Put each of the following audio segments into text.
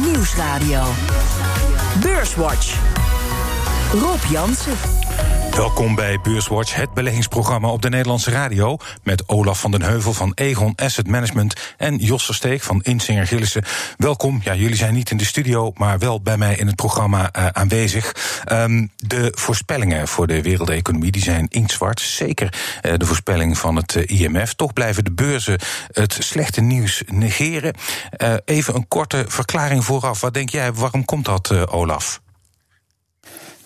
Nieuwsradio. Beurswatch. Rob Jansen. Welkom bij Beurswatch, het beleggingsprogramma op de Nederlandse radio. Met Olaf van den Heuvel van Egon Asset Management en Jos Versteeg van Insinger Gillissen. Welkom. Ja, jullie zijn niet in de studio, maar wel bij mij in het programma uh, aanwezig. Um, de voorspellingen voor de wereldeconomie die zijn inktzwart. Zeker uh, de voorspelling van het uh, IMF. Toch blijven de beurzen het slechte nieuws negeren. even een korte verklaring vooraf. Wat denk jij, waarom komt dat, Olaf?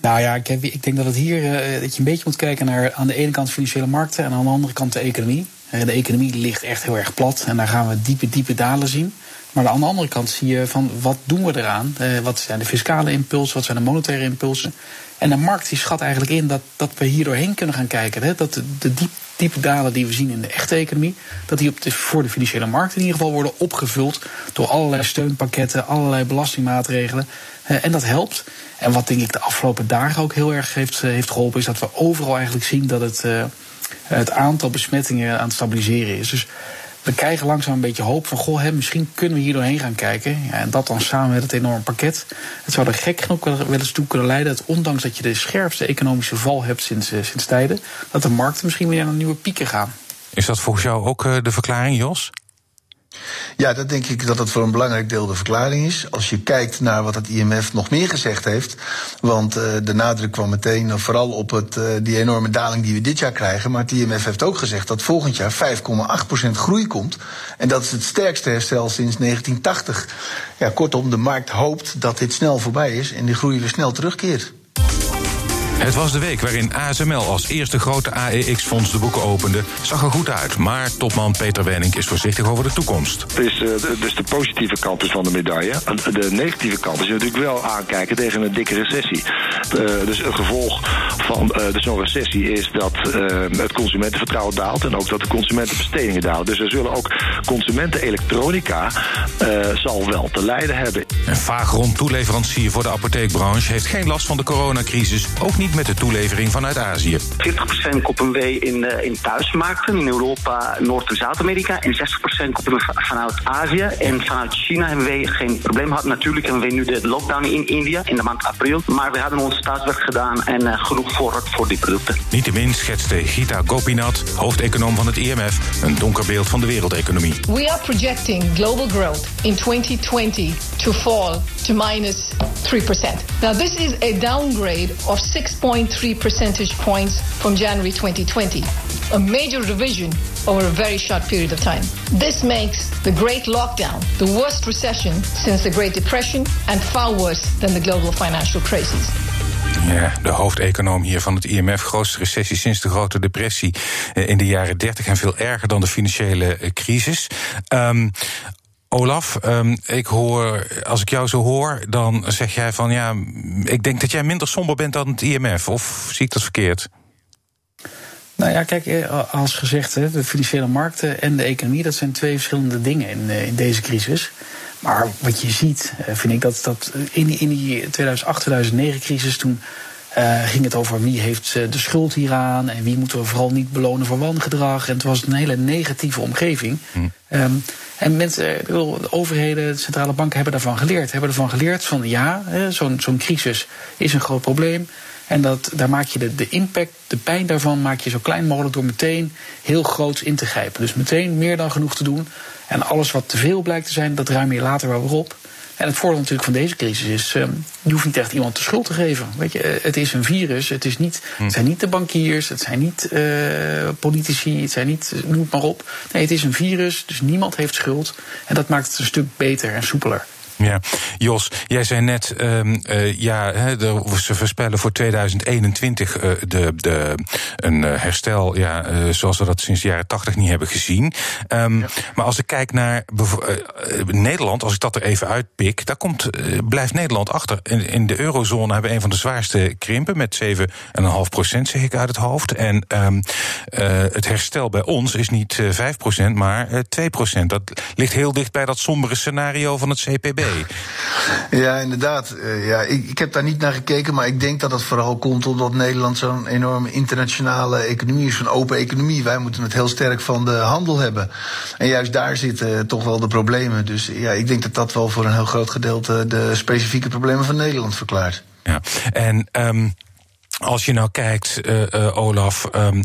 Nou ja, ik, denk dat het hier uh, dat je een beetje moet kijken naar aan de ene kant financiële markten en aan de andere kant de economie. Uh, de economie ligt echt heel erg plat en daar gaan we diepe, diepe dalen zien. Maar aan de andere kant zie je van wat doen we eraan? Uh, wat zijn de fiscale impulsen? Wat zijn de monetaire impulsen? En de markt die schat eigenlijk in dat, dat we hier doorheen kunnen gaan kijken. Hè? Dat de, de diep, diepe dalen die we zien in de echte economie, dat die op de, voor de financiële markt in ieder geval worden opgevuld door allerlei steunpakketten, allerlei belastingmaatregelen. Uh, en dat helpt. En wat denk ik de afgelopen dagen ook heel erg heeft, heeft geholpen, is dat we overal eigenlijk zien dat het, uh, het aantal besmettingen aan het stabiliseren is. Dus we krijgen langzaam een beetje hoop van, goh, hè, misschien kunnen we hier doorheen gaan kijken. Ja, en dat dan samen met het enorme pakket. Het zou er gek genoeg wel eens toe kunnen leiden dat ondanks dat je de scherpste economische val hebt sinds, sinds tijden, dat de markten misschien weer naar nieuwe pieken gaan. Is dat volgens jou ook de verklaring, Jos? Ja, dat denk ik dat dat voor een belangrijk deel de verklaring is. Als je kijkt naar wat het IMF nog meer gezegd heeft. Want uh, de nadruk kwam meteen vooral op het, uh, die enorme daling die we dit jaar krijgen. Maar het IMF heeft ook gezegd dat volgend jaar 5,8% groei komt. En dat is het sterkste herstel sinds 1980. Ja, kortom, de markt hoopt dat dit snel voorbij is en die groei weer snel terugkeert. Het was de week waarin ASML als eerste grote AEX-fonds de boeken opende. Zag er goed uit, maar topman Peter Wenning is voorzichtig over de toekomst. Het is uh, dus de positieve kant is van de medaille. De negatieve kant is natuurlijk wel aankijken tegen een dikke recessie. Uh, dus een gevolg van uh, dus zo'n recessie is dat het consumentenvertrouwen daalt... en ook dat de consumentenbestedingen dalen. Dus er zullen ook consumentenelektronica zal wel te lijden hebben. En Vagron, toeleverancier voor de apotheekbranche... heeft geen last van de coronacrisis, ook niet met de toelevering vanuit Azië. 40% kopen we in, uh, in thuismarkten, in Europa, Noord- en Zuid-Amerika. En 60% kopen we vanuit Azië. En vanuit China hebben we geen probleem gehad. Natuurlijk hebben we nu de lockdown in India in de maand april. Maar we hebben ons thuiswerk gedaan en uh, genoeg voor, voor die producten. Niettemin schetste Gita Gopinath, hoofdeconoom van het IMF, een donker beeld van de wereldeconomie. We are projecting global growth in 2020 to fall to minus 3%. Now this is a downgrade of 6.3 percentage points from January 2020, a major revision over a very short period of time. This makes the Great Lockdown the worst recession since the Great Depression and far worse than the global financial crisis. Ja, de hoofdeconoom hier van het IMF. Grootste recessie sinds de Grote Depressie in de jaren 30 en veel erger dan de financiële crisis. Um, Olaf, um, ik hoor, als ik jou zo hoor, dan zeg jij van ja, ik denk dat jij minder somber bent dan het IMF. Of zie ik dat verkeerd? Nou ja, kijk, als gezegd, de financiële markten en de economie, dat zijn twee verschillende dingen in, in deze crisis. Maar wat je ziet, vind ik dat, dat in, in die 2008-2009 crisis toen. Uh, ging het over wie heeft de schuld hieraan en wie moeten we vooral niet belonen voor wangedrag. En het was een hele negatieve omgeving. Hm. Um, en mensen, de overheden, de centrale banken hebben daarvan geleerd. Hebben ervan geleerd van ja, zo'n zo'n crisis is een groot probleem. En dat, daar maak je de, de impact, de pijn daarvan, maak je zo klein mogelijk door meteen heel groots in te grijpen. Dus meteen meer dan genoeg te doen. En alles wat te veel blijkt te zijn, dat ruim je later wel weer op. En het voordeel natuurlijk van deze crisis is, um, je hoeft niet echt iemand de schuld te geven. Weet je, het is een virus, het, is niet, het zijn niet de bankiers, het zijn niet uh, politici, het zijn niet, noem het maar op. Nee, het is een virus, dus niemand heeft schuld. En dat maakt het een stuk beter en soepeler. Ja, Jos, jij zei net, um, uh, ja, he, ze voorspellen voor 2021 uh, de, de, een herstel, ja, uh, zoals we dat sinds de jaren 80 niet hebben gezien. Um, ja. Maar als ik kijk naar Nederland, als ik dat er even uitpik, daar komt, blijft Nederland achter. In, in, de eurozone hebben we een van de zwaarste krimpen met 7,5 procent, zeg ik uit het hoofd. En um, het herstel bij ons is niet 5 procent, maar 2 procent. Dat ligt heel dicht bij dat sombere scenario van het CPB. Ja, inderdaad. ja, ik, ik heb daar niet naar gekeken, maar ik denk dat het vooral komt omdat Nederland zo'n enorme internationale economie is, een open economie. Wij moeten het heel sterk van de handel hebben. En juist daar zitten toch wel de problemen. Dus ja, ik denk dat dat wel voor een heel groot gedeelte de specifieke problemen van Nederland verklaart. Ja, en um, als je nou kijkt, uh, uh, Olaf. Um,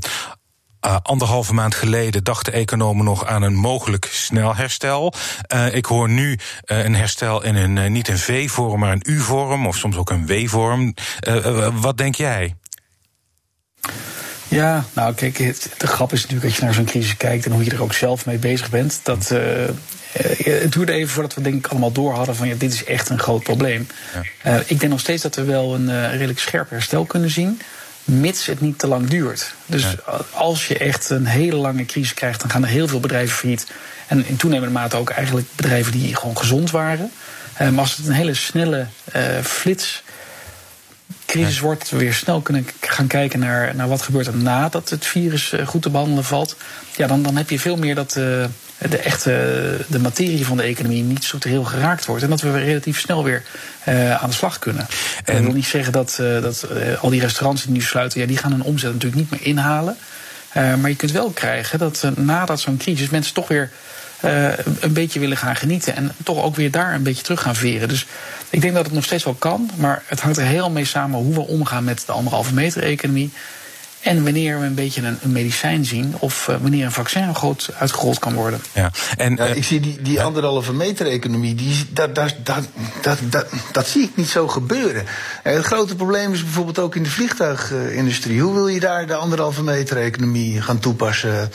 uh, anderhalve maand geleden dachten economen nog aan een mogelijk snel herstel. Uh, ik hoor nu uh, een herstel in een niet een V-vorm, maar een U-vorm, of soms ook een W-vorm. wat denk jij? Ja, nou kijk, de grap is natuurlijk dat je naar zo'n crisis kijkt en hoe je er ook zelf mee bezig bent. Dat, uh, het duurde even voordat we denk ik allemaal door hadden van ja, dit is echt een groot probleem. Ja. Uh, ik denk nog steeds dat we wel een uh, redelijk scherp herstel kunnen zien mits het niet te lang duurt. Dus ja. als je echt een hele lange crisis krijgt, dan gaan er heel veel bedrijven failliet. En in toenemende mate ook eigenlijk bedrijven die gewoon gezond waren. Uh, maar als het een hele snelle uh, flits crisis wordt, we weer snel kunnen gaan kijken naar, naar wat gebeurt er nadat het virus uh, goed te behandelen valt. Ja, dan, dan heb je veel meer dat de echte de materie van de economie niet structureel geraakt wordt. En dat we relatief snel weer uh, aan de slag kunnen. En dat wil niet zeggen dat, dat al die restaurants die nu sluiten, ja, die gaan hun omzet natuurlijk niet meer inhalen. maar je kunt wel krijgen dat nadat zo'n crisis mensen toch weer een beetje willen gaan genieten. En toch ook weer daar een beetje terug gaan veren. Dus ik denk dat het nog steeds wel kan. Maar het hangt er heel mee samen hoe we omgaan met de anderhalve meter economie. En wanneer we een beetje een, een medicijn zien, of uh, wanneer een vaccin groot uitgerold kan worden. Ja, en, ja, ik zie die, die anderhalve meter economie, die, dat, dat, dat, dat, dat, dat zie ik niet zo gebeuren. En het grote probleem is bijvoorbeeld ook in de vliegtuigindustrie. Hoe wil je daar de anderhalve meter economie gaan toepassen?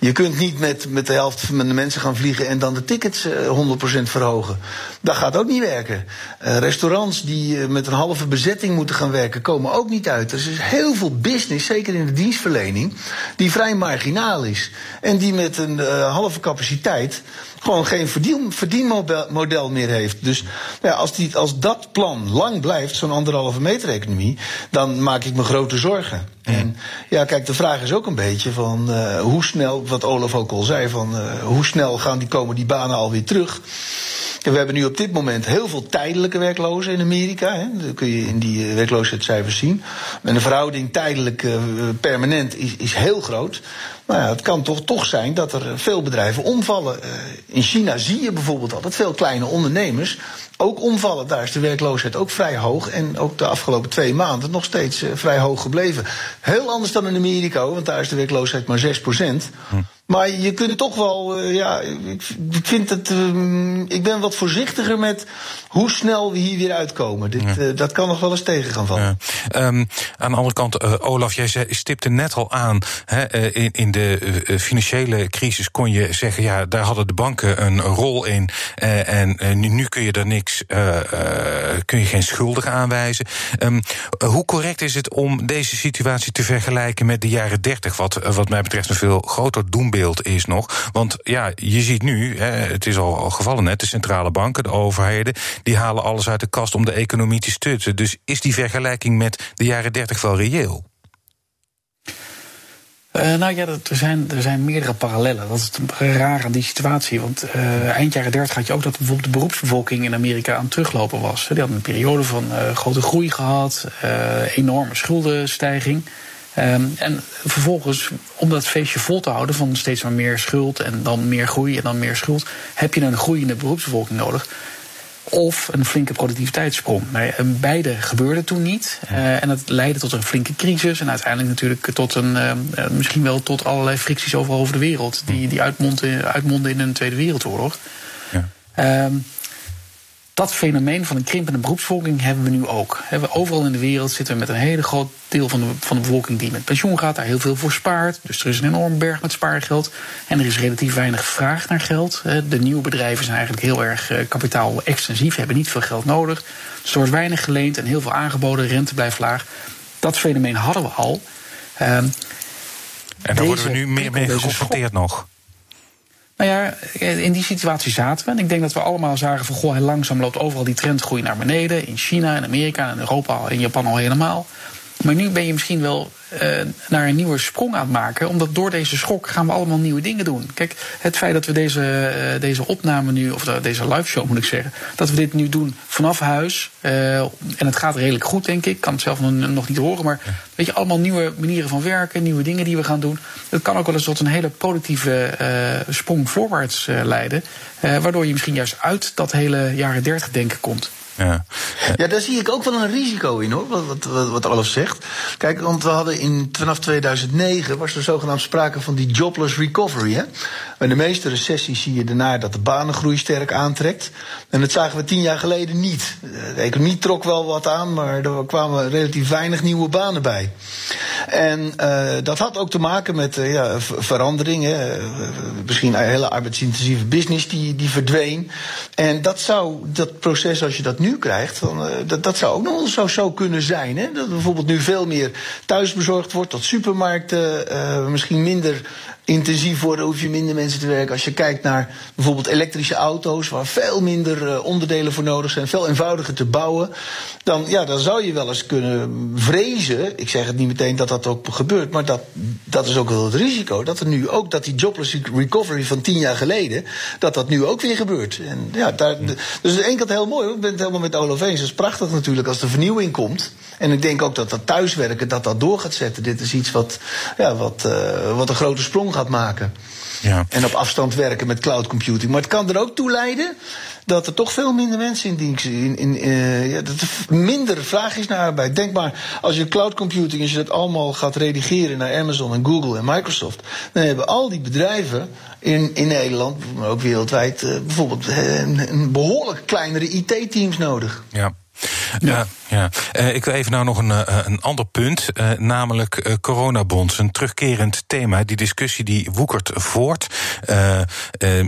Je kunt niet met, met de helft van de mensen gaan vliegen en dan de tickets 100% verhogen. Dat gaat ook niet werken. Uh, restaurants die met een halve bezetting moeten gaan werken, komen ook niet uit. Er is heel veel business, zeker in de dienstverlening, die vrij marginaal is. En die met een uh, halve capaciteit gewoon geen verdien, verdienmodel meer heeft. Dus ja, als, die, als dat plan lang blijft, zo'n anderhalve meter economie, dan maak ik me grote zorgen. Mm. En ja, kijk, de vraag is ook een beetje van uh, hoe snel, wat Olaf ook al zei, van uh, hoe snel gaan die komen die banen alweer terug. We hebben nu op dit moment heel veel tijdelijke werklozen in Amerika. Hè. Dat kun je in die werkloosheidscijfers zien. En de verhouding tijdelijk permanent is, is heel groot. Maar ja, het kan toch, toch zijn dat er veel bedrijven omvallen. Uh, in China zie je bijvoorbeeld al veel kleine ondernemers ook omvallen. Daar is de werkloosheid ook vrij hoog. En ook de afgelopen twee maanden nog steeds uh, vrij hoog gebleven. Heel anders dan in Amerika, want daar is de werkloosheid maar 6 procent. Hm. Maar je kunt toch wel, uh, ja, ik, vind het, uh, ik ben wat voorzichtiger met hoe snel we hier weer uitkomen. Dit, ja. uh, dat kan nog wel eens tegen gaan vallen. Ja. Um, aan de andere kant, Olaf, jij zei, stipte net al aan, hè, in, in, de financiële crisis kon je zeggen, ja, daar hadden de banken een rol in. en nu, kun je er niks, kun je geen schuldigen aanwijzen. Um, hoe correct is het om deze situatie te vergelijken met de jaren 30, wat, wat mij betreft een veel groter doembeeld is nog. Want ja, je ziet nu, hè, het is al, al gevallen net, de centrale banken, de overheden, die halen alles uit de kast om de economie te stutten. Dus is die vergelijking met de jaren 30 wel reëel? Uh, nou ja, er zijn, er zijn meerdere parallellen. Dat is het raar aan die situatie. Want uh, eind jaren 30 had je ook dat bijvoorbeeld de beroepsbevolking in Amerika aan het teruglopen was. Die hadden een periode van uh, grote groei gehad, enorme schuldenstijging. Um, en vervolgens, om dat feestje vol te houden van steeds maar meer schuld en dan meer groei en dan meer schuld, heb je een groeiende beroepsbevolking nodig. Of een flinke productiviteitssprong. Nou beide gebeurden toen niet. Uh, en dat leidde tot een flinke crisis. En uiteindelijk natuurlijk tot een, uh, misschien wel tot allerlei fricties overal over de wereld. Die, die uitmonden, uitmonden in een Tweede Wereldoorlog. Ja. Um, dat fenomeen van een krimpende beroepsbevolking hebben we nu ook. Overal in de wereld zitten we met een hele groot deel van de, van de bevolking die met pensioen gaat, daar heel veel voor spaart. Dus er is een enorm berg met spaargeld. En er is relatief weinig vraag naar geld. De nieuwe bedrijven zijn eigenlijk heel erg eh, kapitaal-extensief, hebben niet veel geld nodig. Dus er wordt weinig geleend en heel veel aangeboden, rente blijft laag. Dat fenomeen hadden we al. Ehm, en daar worden we nu meer mee geconfronteerd nog. Nou ja, in die situatie zaten we. En ik denk dat we allemaal zagen van... goh, langzaam loopt overal die trendgroei naar beneden. In China, in Amerika, in Europa, in Japan al helemaal. Maar nu ben je misschien wel naar een nieuwe sprong aan het maken. Omdat door deze schok gaan we allemaal nieuwe dingen doen. Kijk, het feit dat we deze, deze opname nu, of deze live show moet ik zeggen, dat we dit nu doen vanaf huis. en het gaat redelijk goed, denk ik. Ik kan het zelf nog niet horen. Maar weet je, allemaal nieuwe manieren van werken, nieuwe dingen die we gaan doen. Het kan ook wel eens tot een hele productieve sprong voorwaarts leiden. waardoor je misschien juist uit dat hele jaren 30 denken komt. Ja. ja, daar zie ik ook wel een risico in hoor, wat, wat, wat Alf zegt. Kijk, want we hadden in, vanaf 2009 was er zogenaamd sprake van die jobless recovery. Hè? Bij de meeste recessies zie je daarna dat de banengroei sterk aantrekt. En dat zagen we tien jaar geleden niet. De economie trok wel wat aan, maar er kwamen relatief weinig nieuwe banen bij. En uh, dat had ook te maken met uh, ja, veranderingen. Uh, misschien een hele arbeidsintensieve business die, die verdween. En dat zou, dat proces als je dat nu krijgt, dan, dat, dat zou ook nog zo, zo kunnen zijn. Hè? Dat bijvoorbeeld nu veel meer thuisbezorgd wordt, dat supermarkten misschien minder intensief worden, hoef je minder mensen te werken. Als je kijkt naar bijvoorbeeld elektrische auto's, waar veel minder uh, onderdelen voor nodig zijn, veel eenvoudiger te bouwen, dan, ja, dan zou je wel eens kunnen vrezen. Ik zeg het niet meteen dat dat ook gebeurt, maar dat, dat is ook wel het risico. Dat er nu ook, dat die jobless recovery van tien jaar geleden, dat dat nu ook weer gebeurt. En ja, daar, dus aan de ene kant heel mooi, ik ben het helemaal met Olaf eens. Het is prachtig natuurlijk als de vernieuwing komt. En ik denk ook dat dat thuiswerken, dat dat door gaat zetten. Dit is iets wat, ja, wat, uh, wat een grote sprong gaat maken. Ja. En op afstand werken met cloud computing. Maar het kan er ook toe leiden dat er toch veel minder mensen in dienst in, in, uh, ja, dat er minder vraag is naar arbeid. Denk maar, als je cloud computing, als je dat allemaal gaat redigeren naar Amazon en Google en Microsoft, dan hebben al die bedrijven in, in Nederland, maar ook wereldwijd, uh, bijvoorbeeld een, een behoorlijk kleinere IT-teams nodig. Ja. Ja, ja. Uh, ik wil even nou nog een, uh, een ander punt, uh, namelijk coronabonds. Een terugkerend thema. Die discussie die woekert voort.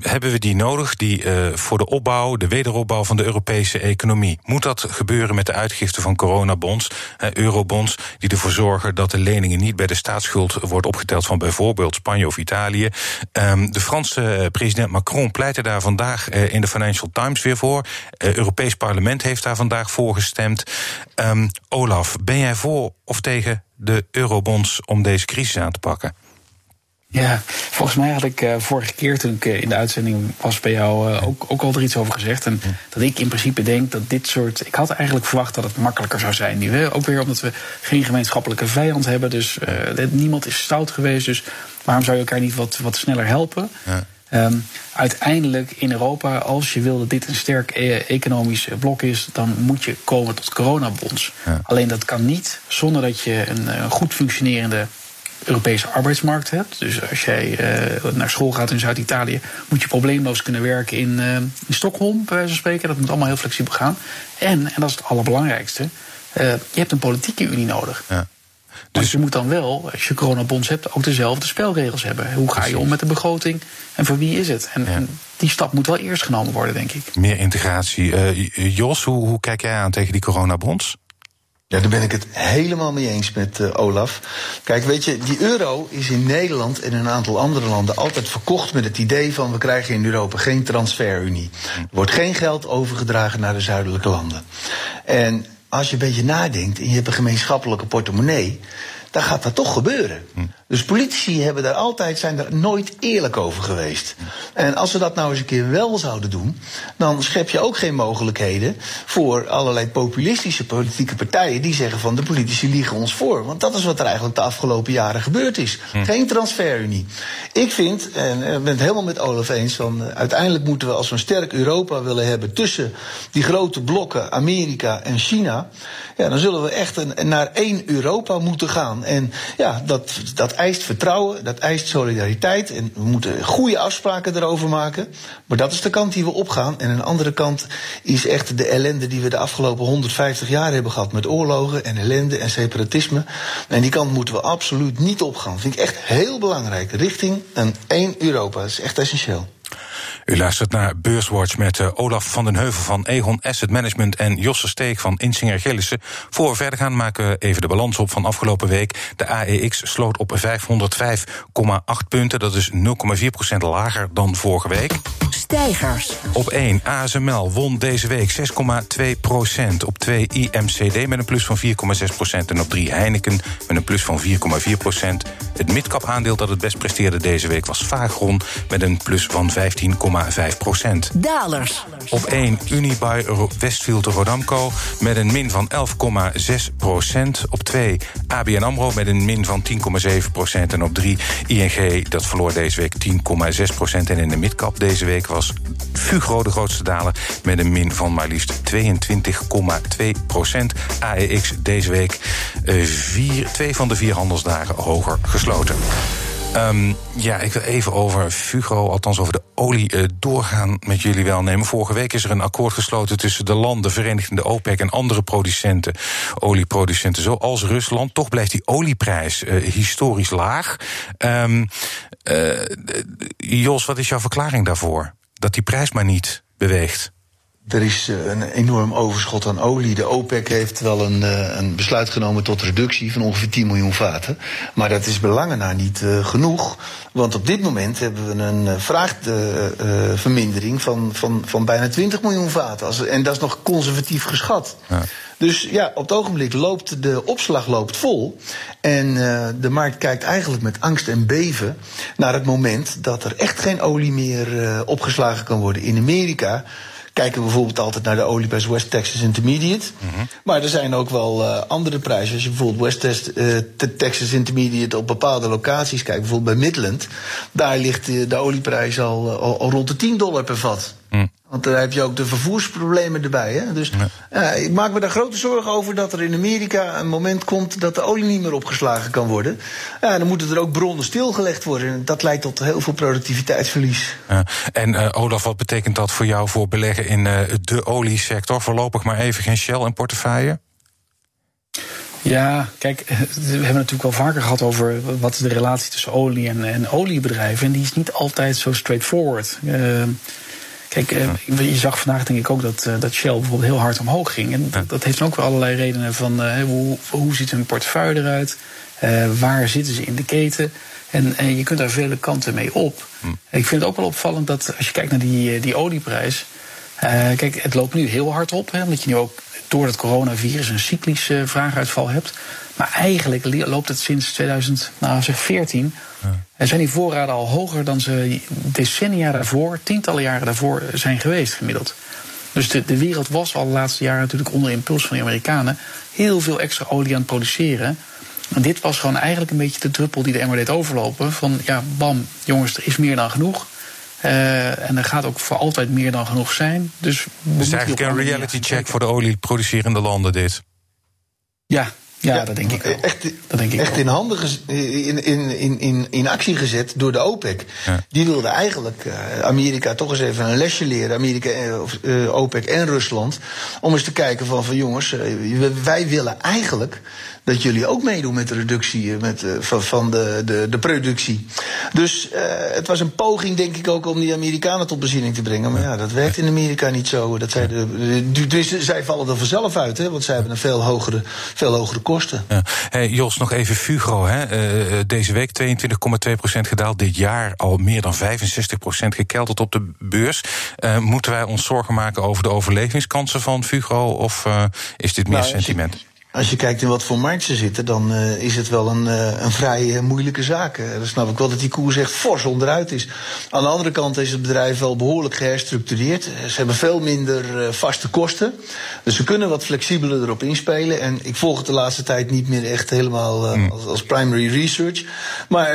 hebben we die nodig, die voor de opbouw, de wederopbouw van de Europese economie? Moet dat gebeuren met de uitgifte van coronabonds, eurobonds, die ervoor zorgen dat de leningen niet bij de staatsschuld wordt opgeteld van bijvoorbeeld Spanje of Italië? Um, de Franse president Macron pleitte daar vandaag in de Financial Times weer voor. Het Europees Parlement heeft daar vandaag voor gestemd. Um, Olaf, ben jij voor of tegen de eurobonds om deze crisis aan te pakken? Ja, volgens mij had ik uh, vorige keer toen ik uh, in de uitzending was bij jou uh, ook, ook al er iets over gezegd. En dat ik in principe denk dat dit soort. Ik had eigenlijk verwacht dat het makkelijker zou zijn nu. Ook weer omdat we geen gemeenschappelijke vijand hebben. Dus niemand is stout geweest. Dus waarom zou je elkaar niet wat, wat sneller helpen? Ja. Um, uiteindelijk in Europa, als je wil dat dit een sterk e economisch blok is, dan moet je komen tot coronabonds. Ja. Alleen dat kan niet zonder dat je een, een goed functionerende Europese arbeidsmarkt hebt. Dus als jij uh, naar school gaat in Zuid-Italië, moet je probleemloos kunnen werken in, uh, in Stockholm, bij wijze van spreken. Dat moet allemaal heel flexibel gaan. En, en dat is het allerbelangrijkste, uh, je hebt een politieke unie nodig. Ja. Dus je moet dan wel, als je coronabonds hebt, ook dezelfde spelregels hebben. Hoe ga je om met de begroting en voor wie is het? En, ja. en die stap moet wel eerst genomen worden, denk ik. Meer integratie. Uh, Jos, hoe, hoe kijk jij aan tegen die coronabonds? Ja, daar ben ik het helemaal mee eens met uh, Olaf. Kijk, weet je, die euro is in Nederland en in een aantal andere landen altijd verkocht met het idee van we krijgen in Europa geen transferunie. Er wordt geen geld overgedragen naar de zuidelijke landen. En als je een beetje nadenkt en je hebt een gemeenschappelijke portemonnee, dan gaat dat toch gebeuren. Hm. Dus politici hebben daar altijd, zijn daar nooit eerlijk over geweest. En als ze dat nou eens een keer wel zouden doen, dan schep je ook geen mogelijkheden voor allerlei populistische politieke partijen die zeggen van de politici liegen ons voor. Want dat is wat er eigenlijk de afgelopen jaren gebeurd is. Hm. Geen transferunie. Ik vind, en ik ben het helemaal met Olaf eens, van uh, uiteindelijk moeten we als we een sterk Europa willen hebben tussen die grote blokken Amerika en China, ja, dan zullen we echt een, naar één Europa moeten gaan. En ja, dat, dat eist vertrouwen, dat eist solidariteit. En we moeten goede afspraken erover maken. Maar dat is de kant die we opgaan. En een andere kant is echt de ellende die we de afgelopen 150 jaar hebben gehad. Met oorlogen en ellende en separatisme. En die kant moeten we absoluut niet opgaan. Vind ik echt heel belangrijk. Richting een één Europa. Dat is echt essentieel. U luistert naar Beurswatch met uh, Olaf van den Heuvel van Egon Asset Management en Josse Steek van Insinger Gillissen. Voor we verder gaan maken we even de balans op van afgelopen week. De AEX sloot op 505,8 punten. Dat is 0,4% lager dan vorige week. Stijgers. Op 1 ASML won deze week 6,2 procent. Op 2 IMCD met een plus van 4,6 procent. En op 3 Heineken met een plus van 4,4 procent. Het midcap aandeel dat het best presteerde deze week was Vagron... met een plus van 15,5 procent. Dalers. Op 1 Unibuy Westfield Rodamco met een min van 11,6 procent. Op 2 ABN AMRO met een min van 10,7 procent. En op 3 ING, dat verloor deze week 10,6 procent. En in de midcap deze week was Fugro de grootste daler... met een min van maar liefst 22,2 procent. AEX deze week uh, vier, twee van de vier handelsdagen hoger gesloten. Um, ja, ik wil even over Fugro, althans over de olie, uh, doorgaan met jullie welnemen. Vorige week is er een akkoord gesloten tussen de landen, verenigd in de OPEC en andere producenten, olieproducenten, zoals Rusland. Toch blijft die olieprijs uh, historisch laag. Uh, Jos, wat is jouw verklaring daarvoor? Dat die prijs maar niet beweegt? Er is een enorm overschot aan olie. De OPEC heeft wel een, een, besluit genomen tot reductie van ongeveer 10 miljoen vaten. Maar dat is belangen niet uh, genoeg. Want op dit moment hebben we een vraagvermindering van, van, van bijna 20 miljoen vaten. En dat is nog conservatief geschat. Ja. Dus ja, op het ogenblik loopt de opslag loopt vol. En uh, de markt kijkt eigenlijk met angst en beven naar het moment dat er echt geen olie meer uh, opgeslagen kan worden in Amerika kijken we bijvoorbeeld altijd naar de olieprijs West Texas Intermediate. Mm -hmm. Maar er zijn ook wel uh, andere prijzen. Als je bijvoorbeeld West Test, uh, Texas Intermediate op bepaalde locaties kijkt, bijvoorbeeld bij Midland, daar ligt de, de olieprijs al, al, al, rond de 10 dollar per vat. Mm. Want daar heb je ook de vervoersproblemen erbij. Hè? Dus ja. Ja, ik maak me daar grote zorgen over dat er in Amerika een moment komt dat de olie niet meer opgeslagen kan worden. Ja, dan moeten er ook bronnen stilgelegd worden. En dat leidt tot heel veel productiviteitsverlies. Ja. En uh, Olaf, wat betekent dat voor jou voor beleggen in uh, de oliesector? Voorlopig maar even geen Shell en portefeuille? Ja, kijk, we hebben het natuurlijk wel vaker gehad over wat is de relatie tussen olie en, en oliebedrijven. En die is niet altijd zo straightforward. Uh, Kijk, je zag vandaag denk ik ook dat, dat Shell bijvoorbeeld heel hard omhoog ging. En dat, dat heeft ook wel allerlei redenen van uh, hoe, hoe ziet hun portefeuille eruit? Uh, waar zitten ze in de keten? En, en, je kunt daar vele kanten mee op. Hm. Ik vind het ook wel opvallend dat als je kijkt naar die, die olieprijs. Uh, kijk, het loopt nu heel hard op. Hè, omdat je nu ook door het coronavirus een cyclische vraaguitval hebt. Maar eigenlijk loopt het sinds 2014. Ja. En zijn die voorraden al hoger dan ze decennia daarvoor, tientallen jaren daarvoor zijn geweest gemiddeld. Dus de, de wereld was al de laatste jaren natuurlijk onder impuls van de Amerikanen heel veel extra olie aan het produceren. En dit was gewoon eigenlijk een beetje de druppel die de emmer deed overlopen. Van ja, bam, jongens, er is meer dan genoeg. Uh, en er gaat ook voor altijd meer dan genoeg zijn. Dus, dus eigenlijk een reality check voor de olieproducerende landen dit. Ja, ja, ja, dat denk ik wel. Echt, dat denk ik echt wel. in handen in, in, in, in, in actie gezet door de OPEC. Ja. Die wilde eigenlijk uh, Amerika toch eens even een lesje leren. Amerika, uh, OPEC en Rusland. Om eens te kijken van, van jongens, wij willen eigenlijk dat jullie ook meedoen met de reductie met, van, van de, de, de productie. Dus uh, het was een poging, denk ik, ook om die Amerikanen tot bezinning te brengen. Maar ja, dat werkt in Amerika niet zo. Dat zij, de, de, dus zij vallen er vanzelf uit, hè, want zij hebben een veel hogere, veel hogere kosten. Ja. Hey, Jos, nog even Fugro. Hè. Uh, deze week 22,2% gedaald. Dit jaar al meer dan 65% gekelderd op de beurs. moeten wij ons zorgen maken over de overlevingskansen van Fugro? Of is dit meer nou, sentiment? Als je kijkt in wat voor markt ze zitten, dan uh, is het wel een, uh, een vrij uh, moeilijke zaak. dan snap ik wel dat die koers echt fors onderuit is. Aan de andere kant is het bedrijf wel behoorlijk geherstructureerd. Ze hebben veel minder vaste kosten. Dus ze kunnen wat flexibeler erop inspelen. En ik volg het de laatste tijd niet meer echt helemaal mm. als, als, primary research. Maar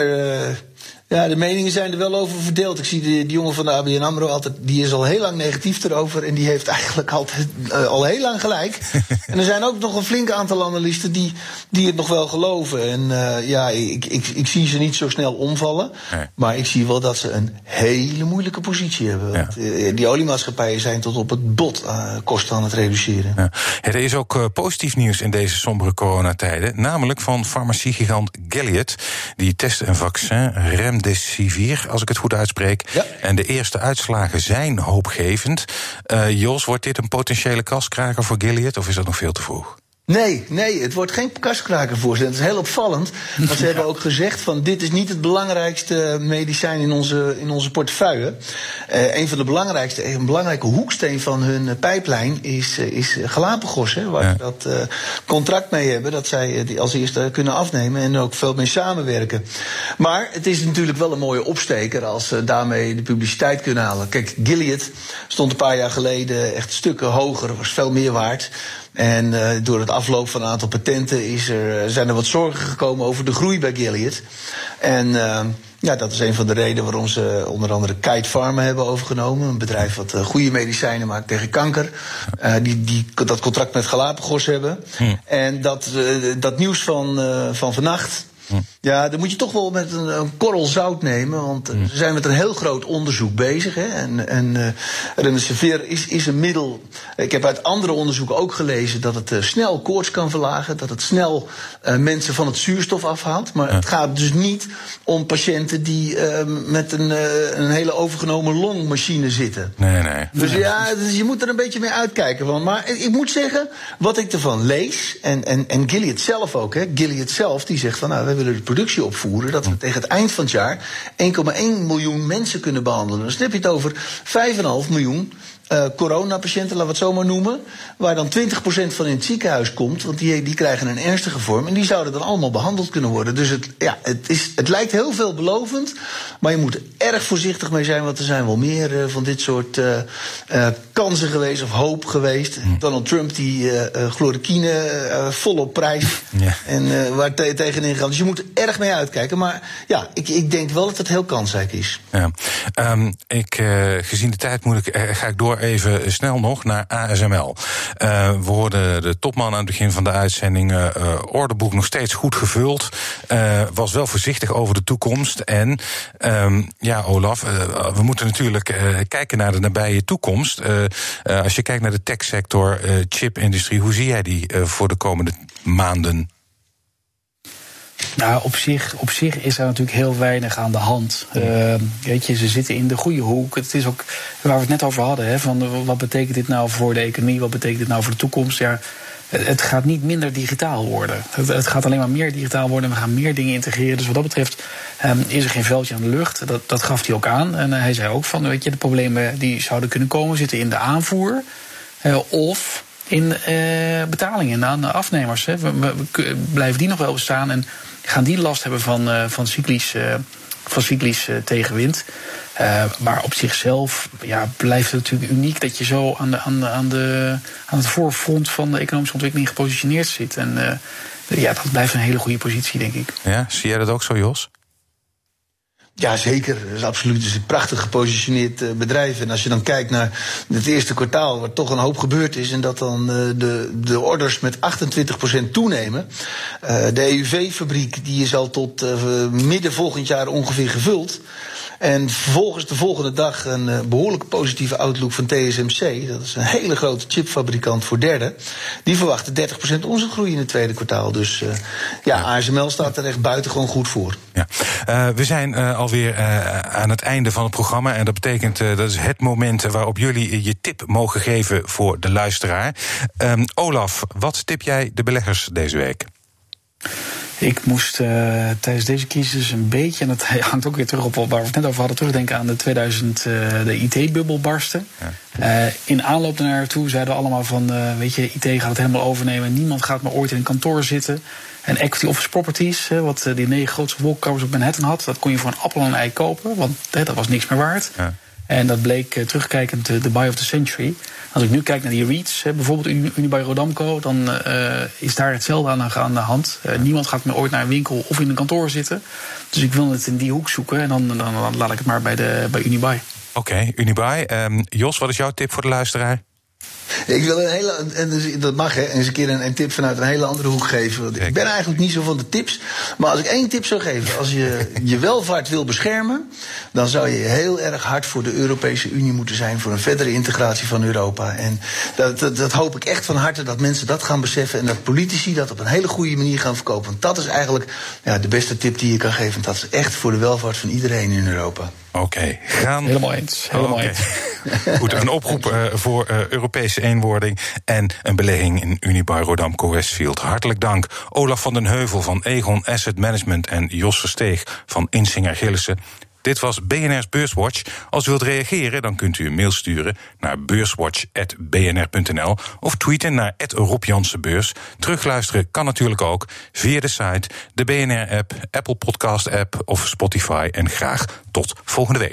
ja, de meningen zijn er wel over verdeeld. Ik zie die, die jongen van de ABN AMRO altijd, die is al heel lang negatief erover. En die heeft eigenlijk altijd, uh, al heel lang gelijk. en er zijn ook nog een flink aantal analisten die, die het nog wel geloven. En uh, ja, ik, ik, ik zie ze niet zo snel omvallen. Nee. Maar ik zie wel dat ze een hele moeilijke positie hebben. Ja. Want, uh, die oliemaatschappijen zijn tot op het bot kosten aan het reduceren. Ja. er is ook positief nieuws in deze sombere coronatijden. Namelijk van farmaciegigant Gilead. Die testen een vaccin, remdesivir, als ik het goed uitspreek. Ja. En de eerste uitslagen zijn hoopgevend. Uh, Jos, wordt dit een potentiële kaskraker voor Gilead of is dat nog veel te vroeg? Nee, nee, het wordt geen kaskrakervoorzitter. Dat is heel opvallend. Want ze hebben ook gezegd van dit is niet het belangrijkste medicijn in onze, in onze portefeuille. Uh, een van de belangrijkste, een belangrijke hoeksteen van hun pijplijn is, uh, is Galapagos. Hè, waar ja. ze dat uh, contract mee hebben. Dat zij die als eerste kunnen afnemen en ook veel mee samenwerken. Maar het is natuurlijk wel een mooie opsteker als ze daarmee de publiciteit kunnen halen. Kijk, Gilead stond een paar jaar geleden echt stukken hoger, was veel meer waard. En uh, door het afloop van een aantal patenten is er, zijn er wat zorgen gekomen over de groei bij Gilead. En uh, ja, dat is een van de redenen waarom ze onder andere Kite Pharma hebben overgenomen. Een bedrijf wat uh, goede medicijnen maakt tegen kanker. Die, die dat contract met Galapagos hebben. Hm. En dat, dat nieuws van, van vannacht. Ja, dan moet je toch wel met een, een korrel zout nemen. Want mm. ze zijn met een heel groot onderzoek bezig. Hè, en en uh, remdesivir is, is een middel. Ik heb uit andere onderzoeken ook gelezen dat het uh, snel koorts kan verlagen. Dat het snel uh, mensen van het zuurstof afhaalt. Maar ja. het gaat dus niet om patiënten die met een, een hele overgenomen longmachine zitten. Nee, nee. Dus nee. ja, dus je moet er een beetje mee uitkijken. Van. Maar ik moet zeggen, wat ik ervan lees. En, en, en Gilead zelf ook. Hè, Gilead zelf die zegt van nou, we willen productie opvoeren. Dat we tegen het eind van het jaar 1,1 miljoen mensen kunnen behandelen. Dus dan heb je het over 5,5 miljoen uh, coronapatiënten, laten we het zo maar noemen. Waar dan 20% van in het ziekenhuis komt. Want die, die krijgen een ernstige vorm. En die zouden dan allemaal behandeld kunnen worden. Dus het, ja, het, is, het lijkt heel veelbelovend. Maar je moet er erg voorzichtig mee zijn. Want er zijn wel meer uh, van dit soort uh, uh, kansen geweest. Of hoop geweest. Mm. Donald Trump die chloroquine volop prijs. Ja. En waar te, tegenin gaat. Dus je moet er erg mee uitkijken. Maar ja, ik, ik denk wel dat het heel kansrijk is. Ja. Um, ik, gezien de tijd moet ik, ga ik door even snel nog naar ASML. Uh, we hoorden de topman aan het begin van de uitzending. Uh, orderboek nog steeds goed gevuld. Was wel voorzichtig over de toekomst. En um, ja, Olaf, we moeten natuurlijk kijken naar de nabije toekomst. als je kijkt naar de techsector, chipindustrie, hoe zie jij die voor de komende maanden? Nou, op zich, op zich is er natuurlijk heel weinig aan de hand. Uh, weet je, ze zitten in de goede hoek. Het is ook waar we het net over hadden: hè, van wat betekent dit nou voor de economie? Wat betekent dit nou voor de toekomst? Ja, het gaat niet minder digitaal worden. Het, het gaat alleen maar meer digitaal worden. We gaan meer dingen integreren. Dus wat dat betreft um, is er geen veldje aan de lucht. Dat, dat gaf hij ook aan. En uh, hij zei ook van, weet je, de problemen die zouden kunnen komen zitten in de aanvoer. Uh, of in uh, betalingen aan de afnemers. Hè. We, blijven die nog wel bestaan en gaan die last hebben van, uh, van cyclisch, uh, van cyclisch tegenwind. maar op zichzelf ja, blijft het natuurlijk uniek dat je zo aan, de, aan, de, aan, de, aan het voorfront van de economische ontwikkeling gepositioneerd zit. En ja, dat blijft een hele goede positie, denk ik. Ja, zie jij dat ook zo, Jos? Ja, zeker. Is absoluut dus een prachtig gepositioneerd uh, bedrijf. En als je dan kijkt naar het eerste kwartaal, waar toch een hoop gebeurd is, en dat dan uh, de, de orders met 28% toenemen. Uh, de EUV-fabriek die is al tot midden volgend jaar ongeveer gevuld. En vervolgens de volgende dag een behoorlijk positieve outlook van TSMC. Dat is een hele grote chipfabrikant voor derde. Die verwachten 30% omzetgroei in het tweede kwartaal. Dus ja, ASML staat er echt buitengewoon goed voor. Ja. We zijn alweer aan het einde van het programma. En dat betekent dat is het moment waarop jullie je tip mogen geven voor de luisteraar. Um, Olaf, wat tip jij de beleggers deze week? Ik moest uh, tijdens deze crisis een beetje, en dat hangt ook weer terug op waar we het net over hadden, terugdenken aan de 2000, uh, de IT-bubbel barsten. Ja. Uh, in aanloop naar naartoe zeiden we allemaal van, weet je, IT gaat het helemaal overnemen. Niemand gaat maar ooit in een kantoor zitten. En equity office properties, wat die negen grootste wolkenkamers op Manhattan had, dat kon je voor een appel en een ei kopen, want dat was niks meer waard. Ja. En dat bleek terugkijkend de buy of the century. Als ik nu kijk naar die REITs, bijvoorbeeld Unibail Rodamco, dan uh, is daar hetzelfde aan, de hand. Niemand gaat meer ooit naar een winkel of in een kantoor zitten. Dus ik wil het in die hoek zoeken en dan, dan, laat ik het maar bij, de, bij Unibail. Oké, okay, Unibail. Um, Jos, wat is jouw tip voor de luisteraar? Ik wil een hele, en dus, dat mag hè, eens een keer een, een, tip vanuit een hele andere hoek geven. Want ik ben eigenlijk niet zo van de tips. Maar als ik één tip zou geven, als je je welvaart wil beschermen, dan zou je heel erg hard voor de Europese Unie moeten zijn. Voor een verdere integratie van Europa. En dat, dat, dat hoop ik echt van harte dat mensen dat gaan beseffen. En dat politici dat op een hele goede manier gaan verkopen. Want dat is eigenlijk ja, de beste tip die je kan geven. Dat is echt voor de welvaart van iedereen in Europa. Oké, okay, gaan. Helemaal eens. Helemaal okay. eens. Goed, een oproep uh, voor uh, Europese eenwording en een belegging in Unibar Rodamco Westfield. Hartelijk dank Olaf van den Heuvel van Egon Asset Management en Jos Versteeg van Insinger Gillissen. Dit was BNR's Beurswatch. Als u wilt reageren, dan kunt u een mail sturen naar beurswatch.bnr.nl of tweeten naar Rob Beurs. Terugluisteren kan natuurlijk ook via de site, de BNR-app, Apple Podcast-app of Spotify. En graag tot volgende week.